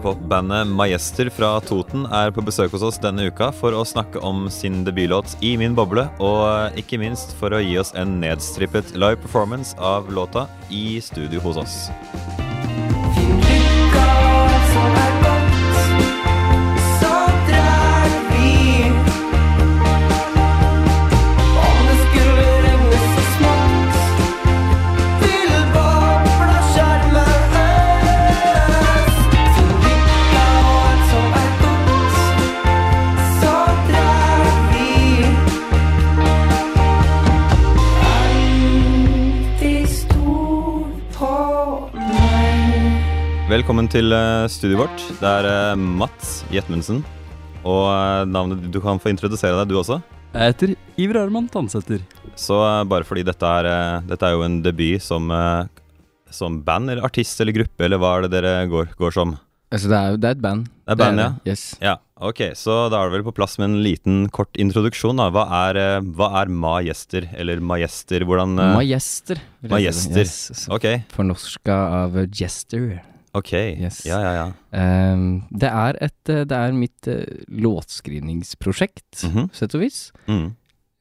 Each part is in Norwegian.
Synthpop-bandet Majester fra Toten er på besøk hos oss denne uka for å snakke om sin debutlåt I min boble, og ikke minst for å gi oss en nedstrippet live performance av låta i studio hos oss. Velkommen til eh, studioet vårt. Det er eh, Mats Jetmundsen. Og eh, navnet Du kan få introdusere deg, du også. Jeg heter Iver Arman Tansæter. Så bare fordi dette er, dette er jo en debut som, som band eller artist eller gruppe, eller hva er det dere går, går som? Altså, det er, det er et band. Det er band, ja. Yes. Ja, ok, så da er det vel på plass med en liten kort introduksjon. da. Hva er, hva er Majester, eller Majester? Hvordan Majester. Majester. Yes, Ok, Fornorska av Jester. Ok. Yes. Ja, ja, ja. Um, det er et eh, Det er mitt uh, låtskrivningsprosjekt, mm -hmm. sett og vis. Mm.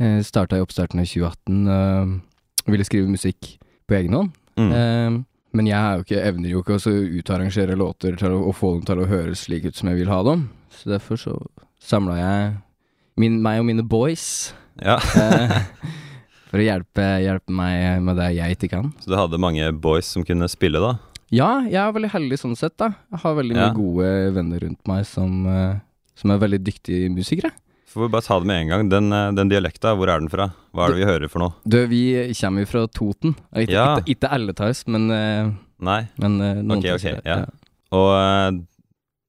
Uh, Starta i oppstarten av 2018. Uh, ville skrive musikk på egen hånd. Mm. Um, men jeg ikke, evner jo ikke å utarrangere låter til å, og få dem til å høres slik ut som jeg vil ha dem. Så derfor så samla jeg min, meg og mine boys Ja, uh, for å hjelpe, hjelpe meg med det jeg ikke kan. Så du hadde mange boys som kunne spille, da? Ja, jeg er veldig heldig sånn sett, da. Jeg har veldig Ja. mye gode venner rundt meg som, eh, som er veldig dyktige musikere. Får vi bare ta det med en gang. Den, eh, den dialekta, hvor er den fra? Hva er det vi hører for noe? Du, vi kommer jo fra Toten. Ikke, Ja. ikke, ikke alle tar men, eh, Nei? men eh, noen Ok, tar ok, seg, ja. Og eh,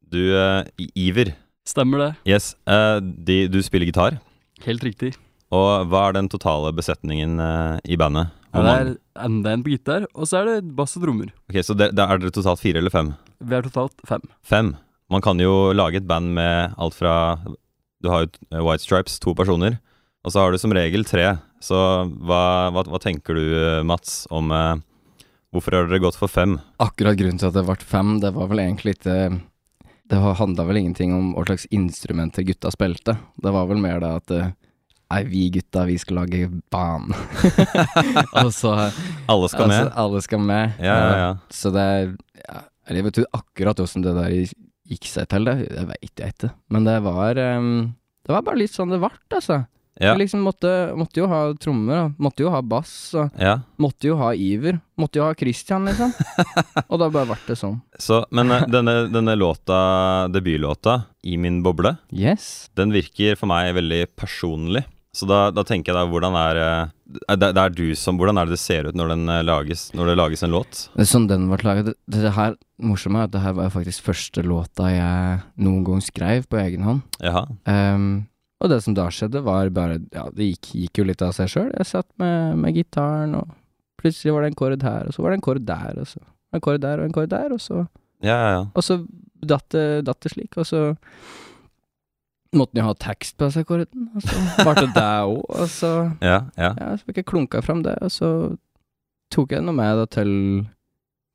du, eh, I- Iver, Stemmer det. yes, eh, de, du spiller gitar. Helt riktig. Og hva er den totale besetningen eh, i bandet? Ja, det er enda en på gitar, og så er det bass og trommer. Ok, Så det, det er dere totalt fire eller fem? Vi er totalt fem. Fem. Man kan jo lage et band med alt fra Du har jo eh, White Stripes, to personer. Og så har du som regel tre. Så hva, hva, hva tenker du, eh, Mats, om eh, Hvorfor har dere gått for fem? Akkurat grunnen til at det ble fem, det var vel egentlig ikke Det handla vel ingenting om hva slags instrumenter gutta spilte. Det var vel mer det at eh, Nei, vi gutta, vi skal lage band. og så Alle skal med? Altså, alle skal med. Ja, ja, ja. Så det er ja, Jeg vet ikke akkurat åssen det der gikk seg til, det, det veit jeg ikke. Men det var um, Det var bare litt sånn det ble, altså. Ja. Jeg liksom måtte, måtte jo ha trommer, måtte jo ha bass, ja. måtte jo ha Iver. Måtte jo ha Christian, liksom. og da bare ble det sånn. Så, men eh, denne, denne låta, debutlåta, 'I min boble', Yes. den virker for meg veldig personlig. Så da, da tenker jeg da, hvordan er eh, det, det er du som Hvordan er det det ser ut når, den eh, lages, når det lages en låt? Sånn den ble laget. Det, det her morsomme er at det her var faktisk første låta jeg noen gang skrev på egen hånd. Jaha. Ehm, og det som da skjedde, var bare Ja, det gikk, gikk jo litt av seg sjøl. Jeg satt med, med gitaren, og plutselig var det en kord her, og så var det en kord der, og så en kord der og en kord der, og så Ja, ja, ja. Og så datt det slik, og så måtte han jo ha tekst på seg, korden, og så ble det det òg, og så Ja, ja. Ja, så fikk jeg klunka fram det, og så tok jeg noe med da til,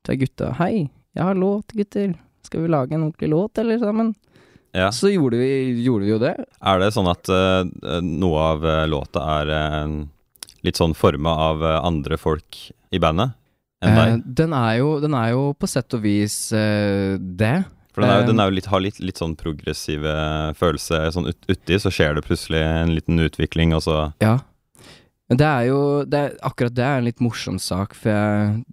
til gutta. Hei, jeg har låt, gutter. Skal vi lage en ordentlig låt, eller sammen? ja. Så gjorde vi, gjorde vi jo det. Er det sånn at uh, noe av eh, låta er uh, litt sånn forma av andre folk i bandet enn deg? den, er jo, den er jo på sett og vis det. For den, er den er jo litt, har litt, litt sånn progressive følelse sånn ut, uti, så skjer det plutselig en liten utvikling, og så Ja. Men det er jo det er, Akkurat det er en litt morsom sak, for jeg,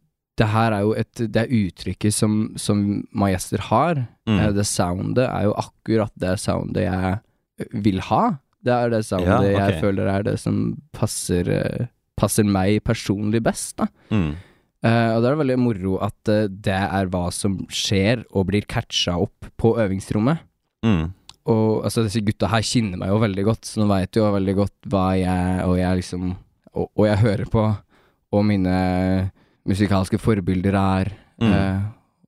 det her er jo et Det er uttrykket som, som Majester har. mm. Eh, Det soundet er jo akkurat det soundet jeg eh, vil ha. Det er det soundet Ja, okay. jeg føler er det som passer, eh, passer meg personlig best, da. Mm. Eh, og da er det veldig moro at uh, det er hva som skjer og blir catcha opp på øvingsrommet. Mm. Og altså, disse gutta her kjenner meg jo veldig godt, så de veit jo veldig godt hva jeg og jeg liksom Og, og jeg hører på, og mine musikalske forbilder er, Mm. uh,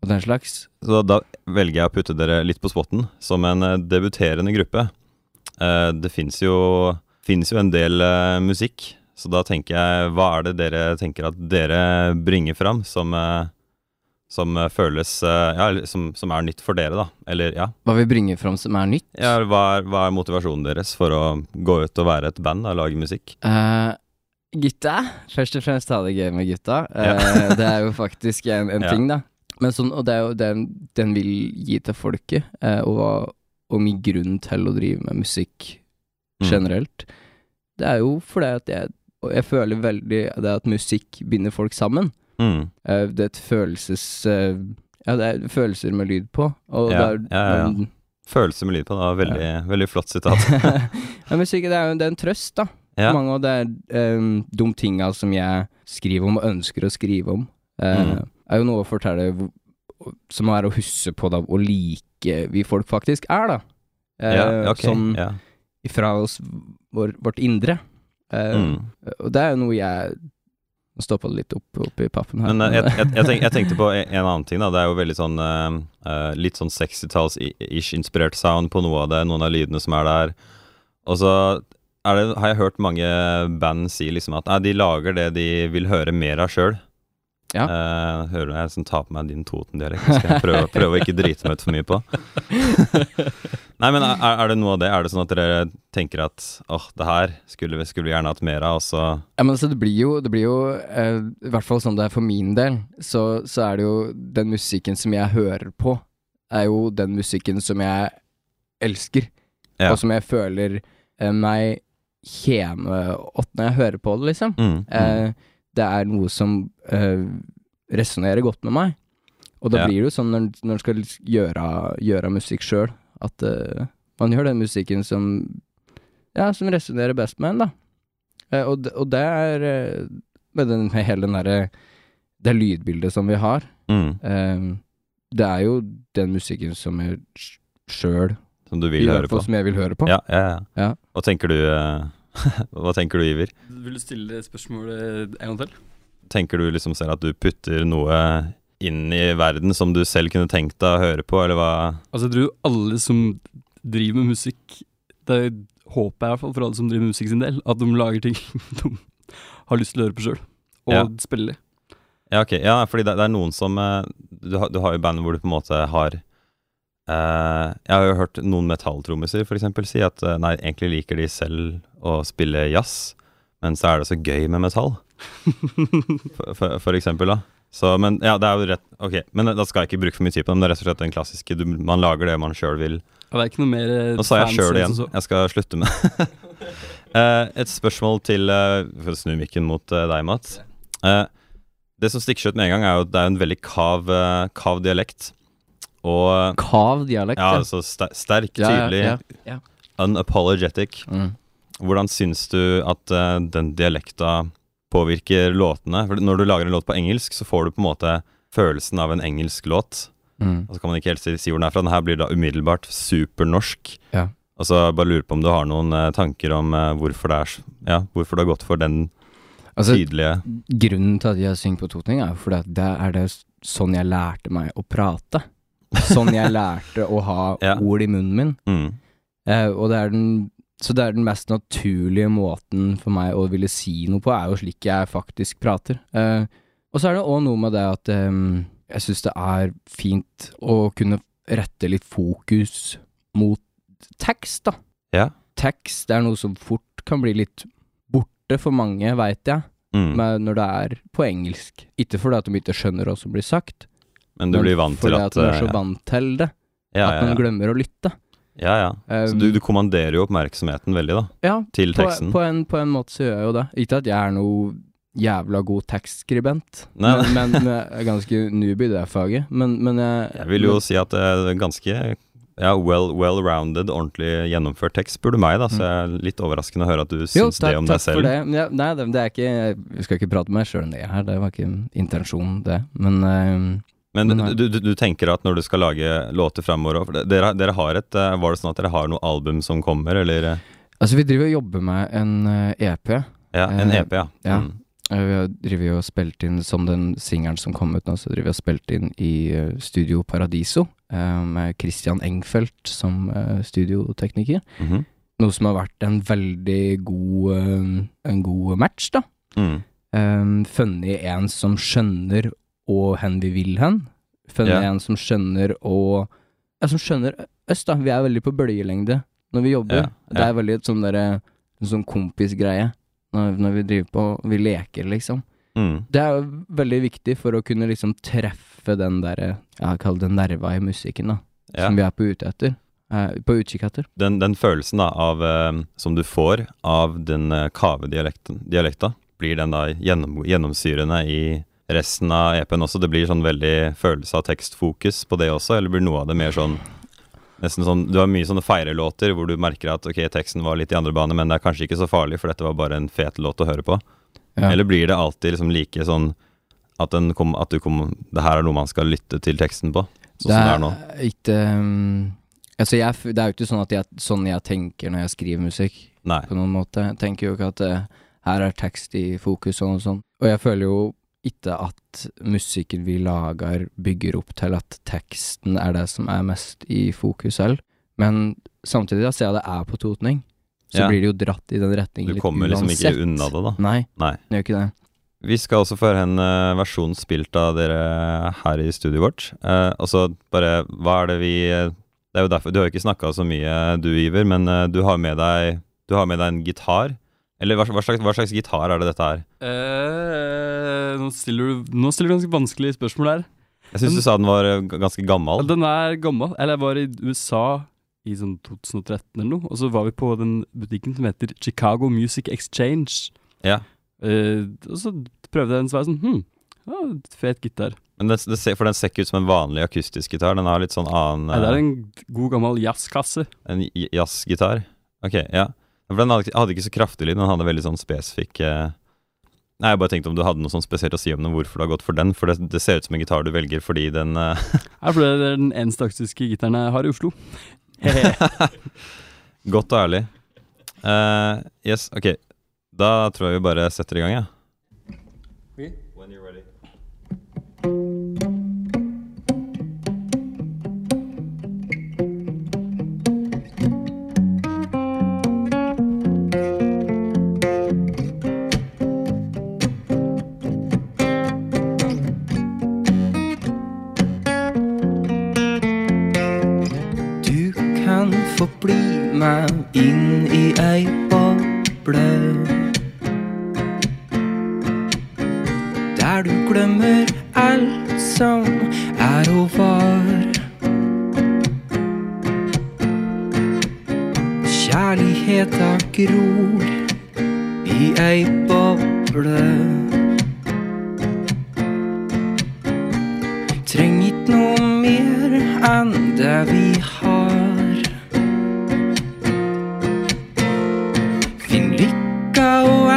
og den slags. Så da velger jeg å putte dere litt på spotten som en debuterende gruppe. Det fins jo, finnes jo en del musikk, så da tenker jeg Hva er det dere tenker at dere bringer fram som, eh, som eh, føles eh, Ja, som, som er nytt for dere, da. Eller ja. Hva vi bringer fram som er nytt? ja hva, er, hva er motivasjonen deres for å gå ut og være et band og lage musikk? Uh, gutta. Først og fremst ha det gøy med gutta. Eh, det er jo faktisk en, en Ja. ting, da. Men sånn, og det er jo den den vil gi til folket, uh, og, og min grunn til å drive med musikk Mm. generelt, det er jo fordi at jeg jeg føler veldig det at musikk binder folk sammen. Mm. Eh, det er et følelses... eh, ja, det er følelser med lyd på, og Ja, det er ja, ja, ja. Følelser med lyd på. Det var veldig, veldig flott sitat. ja, musikk det er jo det er en trøst, da. Ja. Mange, og det er um, de tinga som jeg skriver om og ønsker å skrive om, Uh, Mm. er jo noe å fortelle som er å huske på da, hvor like vi folk faktisk er, da. Uh, ja, okay, Sånn ja. ifra oss, vår, vårt indre. Eh, Mm. Og det er jo noe jeg Nå stoppa det litt opp, opp i pappen her. Men eh, jeg, jeg, jeg, tenk, jeg tenkte på en en annen ting. da Det er jo veldig sånn eh, Litt sånn 60-talls-ish inspirert sound på noe av det, noen av lydene som er der. Og så det, har jeg hørt mange band si liksom at nei, de lager det de vil høre mer av sjøl. Ja. Uh, hører du jeg liksom tar på meg din Toten-dialekt? Skal jeg prøve, prøve å ikke drite meg ut for mye på. Nei, men er, er det noe av det? Er det sånn at dere tenker at åh, det her skulle vi, skulle vi gjerne hatt mer av, og så Ja, men altså, det blir jo, det blir jo eh, I hvert fall sånn det er for min del, så, så er det jo den musikken som jeg hører på, er jo den musikken som jeg elsker, Ja. og som jeg føler eh, meg hjemme åt når jeg hører på det, liksom. mm, mm. Eh, det er noe som eh, resonnerer godt med meg. Og da Ja. blir det jo sånn når når en skal gjøre, gjøre musikk sjøl, at uh, man gjør den musikken som Ja, som resonnerer best med en, da. Uh, og, og det er uh, med, den, med hele den derre Det lydbildet som vi har. mm. det er jo den musikken som jeg sjøl Som du vil høre på. som jeg vil høre på. Ja, ja, ja. Ja. Hva tenker du Hva tenker du, Iver? Vil du stille spørsmålet en gang til? Tenker du liksom selv at du putter noe inn i verden som du selv kunne tenkt deg å høre på, eller hva? Altså, jeg tror alle som driver med musikk Det håper jeg i hvert fall for alle som driver med musikk sin del, at de lager ting de har lyst til å høre på sjøl, og Ja. spille. Ja, ok. Ja, fordi det, det er noen som eh, du, har- du har jo band hvor du på en måte har eh, Jeg har jo hørt noen metalltrommiser for eksempel si at eh, nei, egentlig liker de selv å spille jazz, men så er det så gøy med metall, for, for, for eksempel, da. Så, men ja, det er jo rett Ok, men da skal jeg ikke bruke for mye tid på det, men det er rett og slett den klassiske du, Man lager det man sjøl vil. Og det er ikke noe mer eh, Nå sa jeg sjøl igjen. Jeg skal slutte med Eh, Et spørsmål til eh, For å snu mikken mot deg, Mats. Det som stikker seg ut med en gang, er jo at det er en veldig kav, kav dialekt. Og Kav dialekt. ja, altså ster sterk, tydelig. ja, ja, ja. unapologetic. Mm. Hvordan syns du at den dialekta påvirker låtene? For når du lager en låt på engelsk, så får du på en måte følelsen av en engelsk låt. Mm. Og så kan man ikke helt si, hvor den er fra. Den her blir da umiddelbart supernorsk. Ja. Og så bare lurer på om du har noen eh, tanker om eh, hvorfor det er Ja, hvorfor det har gått for den Altså, tydelige Grunnen til at jeg synger på toting, er jo fordi at det er det sånn jeg lærte meg å prate. Sånn jeg lærte å ha Ja. ord i munnen min. mm, Eh, og det er den Så det er den mest naturlige måten for meg å ville si noe på, er jo slik jeg faktisk prater. Uh, og så er det òg noe med det at um, jeg syns det er fint å kunne rette litt fokus mot tekst, da. Ja. Tekst er noe som fort kan bli litt borte for mange, veit jeg, mm. men når det er på engelsk. Ikke fordi at de ikke skjønner hva som blir sagt, Men du blir vant til at at de er så eh, vant til det, ja, at man ja. glemmer å lytte. Ja, ja. Så Um, du, du kommanderer jo oppmerksomheten veldig, da, ja, til teksten. på, en, på en måte så gjør jeg jo det. Ikke at jeg er noe jævla god tekstskribent, Nei, men, men, men jeg er ganske newbie i det faget. Men, men jeg Jeg vil jo men, si at det er ganske ja, well- well-rounded, ordentlig gjennomført tekst, spør du meg, da. Så jeg er litt overraskende å høre at du Mm. jo, syns det om deg takk for det. Ja, nei, det, det er ikke Vi skal ikke prate med meg sjøl om det her, det var ikke intensjonen, det. Men eh, Men du, du, du tenker at når du skal lage låter framover for dere, dere har et eh, Var det sånn at dere har noe album som kommer, eller eh, altså, vi driver og jobber med en eh, EP. Ja, en Eh, EP, ja. ja. Mm. Eh, Vi har driver og spilt inn, som den singelen som kom ut nå, så driver vi og spilt inn i eh, Studio Paradiso, eh, med Christian Engfeldt som studiotekniker. Mm -hmm. Noe som har vært en veldig god, eh, en god match, da. Mm. Um, funnet en som skjønner og hen vi vil hen. funnet yeah. en som skjønner å Ja, som skjønner oss, da. Vi er veldig på bølgelengde når vi jobber. Yeah. Det er veldig et sånn derre sånn kompisgreie når, når vi driver på Vi leker, liksom. Mm. Det er jo veldig viktig for å kunne liksom treffe den derre Ja, kall det nerva i musikken, da. Ja. Som vi er på ute etter. Eh, på utkikk etter. Den, den følelsen da av eh, som du får av den uh, kave-dialekten, dialekta, blir den da gjennom, gjennomsyrende i resten av EP-en også? Det blir sånn veldig følelse av tekstfokus på det også, eller blir noe av det mer sånn Nesten sånn, Du har mye sånne feirelåter hvor du merker at ok, teksten var litt i andre bane, men det er kanskje ikke så farlig, for dette var bare en fet låt å høre på. Ja. Eller blir det alltid liksom like sånn at, den kom, at du kom, det her er noe man skal lytte til teksten på? Sånn som det er nå. ikke um, Altså, jeg, det er jo ikke sånn jeg, sånn jeg tenker når jeg skriver musikk, Nei. på noen måte. Jeg tenker jo ikke at uh, her er tekst i fokus og noe sånt. Og jeg føler jo ikke at musikken vi lager bygger opp til at teksten er det som er mest i fokus selv. Men samtidig, da, siden det er på totning, så Ja. blir det jo dratt i den retningen Du kommer liksom ikke unna det, da. Nei, Nei. det gjør ikke det. Vi skal også få høre en uh, versjon spilt av dere her i studioet vårt. Uh, og så bare, hva er det vi eh, Det er jo derfor Du har jo ikke snakka så mye, du Iver, men uh, du har med deg Du har med deg en gitar. Eller hva, hva, slags, hva slags gitar er det dette her? Eh, nå, stiller du, nå stiller du ganske vanskelige spørsmål her. Jeg syns du sa den var eh, ganske gammel. Den er gammel. Eller jeg var i USA i sånn 2013 eller noe, og så var vi på den butikken som heter Chicago Music Exchange. Ja. Eh, og så prøvde jeg den, så var jeg sånn Hm, ja, fet gitar. Men det, det ser, for den ser ikke ut som en vanlig akustisk gitar. Den har litt sånn annen Nei, det er eh, en god gammel jazzkasse. En jazzgitar? Ok, ja. For den hadde, ikke- hadde ikke så kraftig lyd, den hadde veldig sånn spesifikk eh... Nei, jeg bare tenkte om du hadde noe sånn spesielt å si om den, hvorfor du har gått for den. For det, det ser ut som en gitar du velger fordi den eh, Nei, for det er den eneste akustiske gitaren jeg har i Oslo. Godt og ærlig. Uh, yes, ok. Da tror jeg vi bare setter i gang, ja. When you're ready. Få bli med inn i ei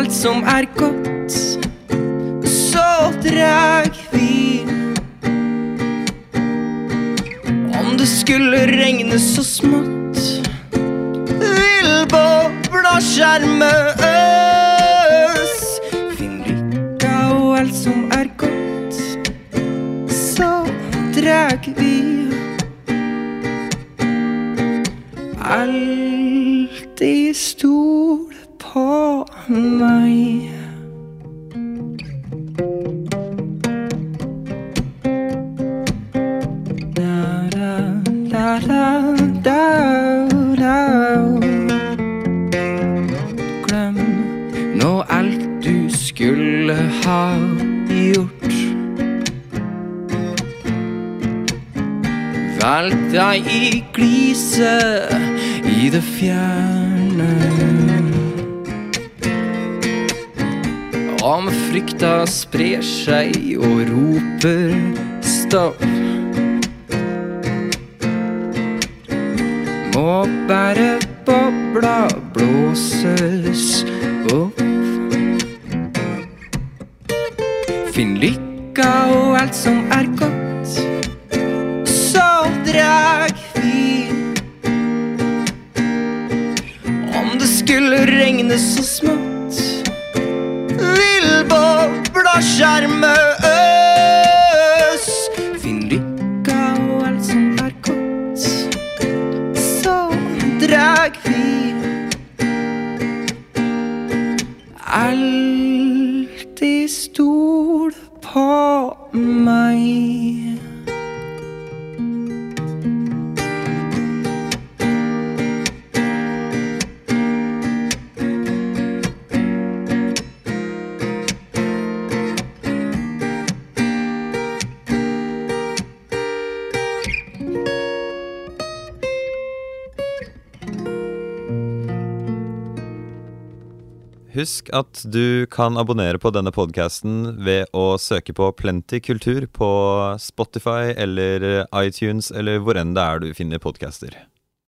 alt som er godt, så dreg vi. Om det skulle regne så smått, vil bobla skjerme oss. Finn lykka og alt som er godt så dreg vi Alltid stol på meg. Glem nå alt du skulle ha gjort. Valg deg i gliset i det fjerne. Om frykta sprer seg og roper stopp. Må bare bobla blåses opp. Finn lykka og alt som er godt så drag vi. Om det skulle regne så smått, bobla skjerme oss. Husk at du kan abonnere på denne podkasten ved å søke på Plenty kultur på Spotify eller iTunes eller hvor enn det er du finner podcaster.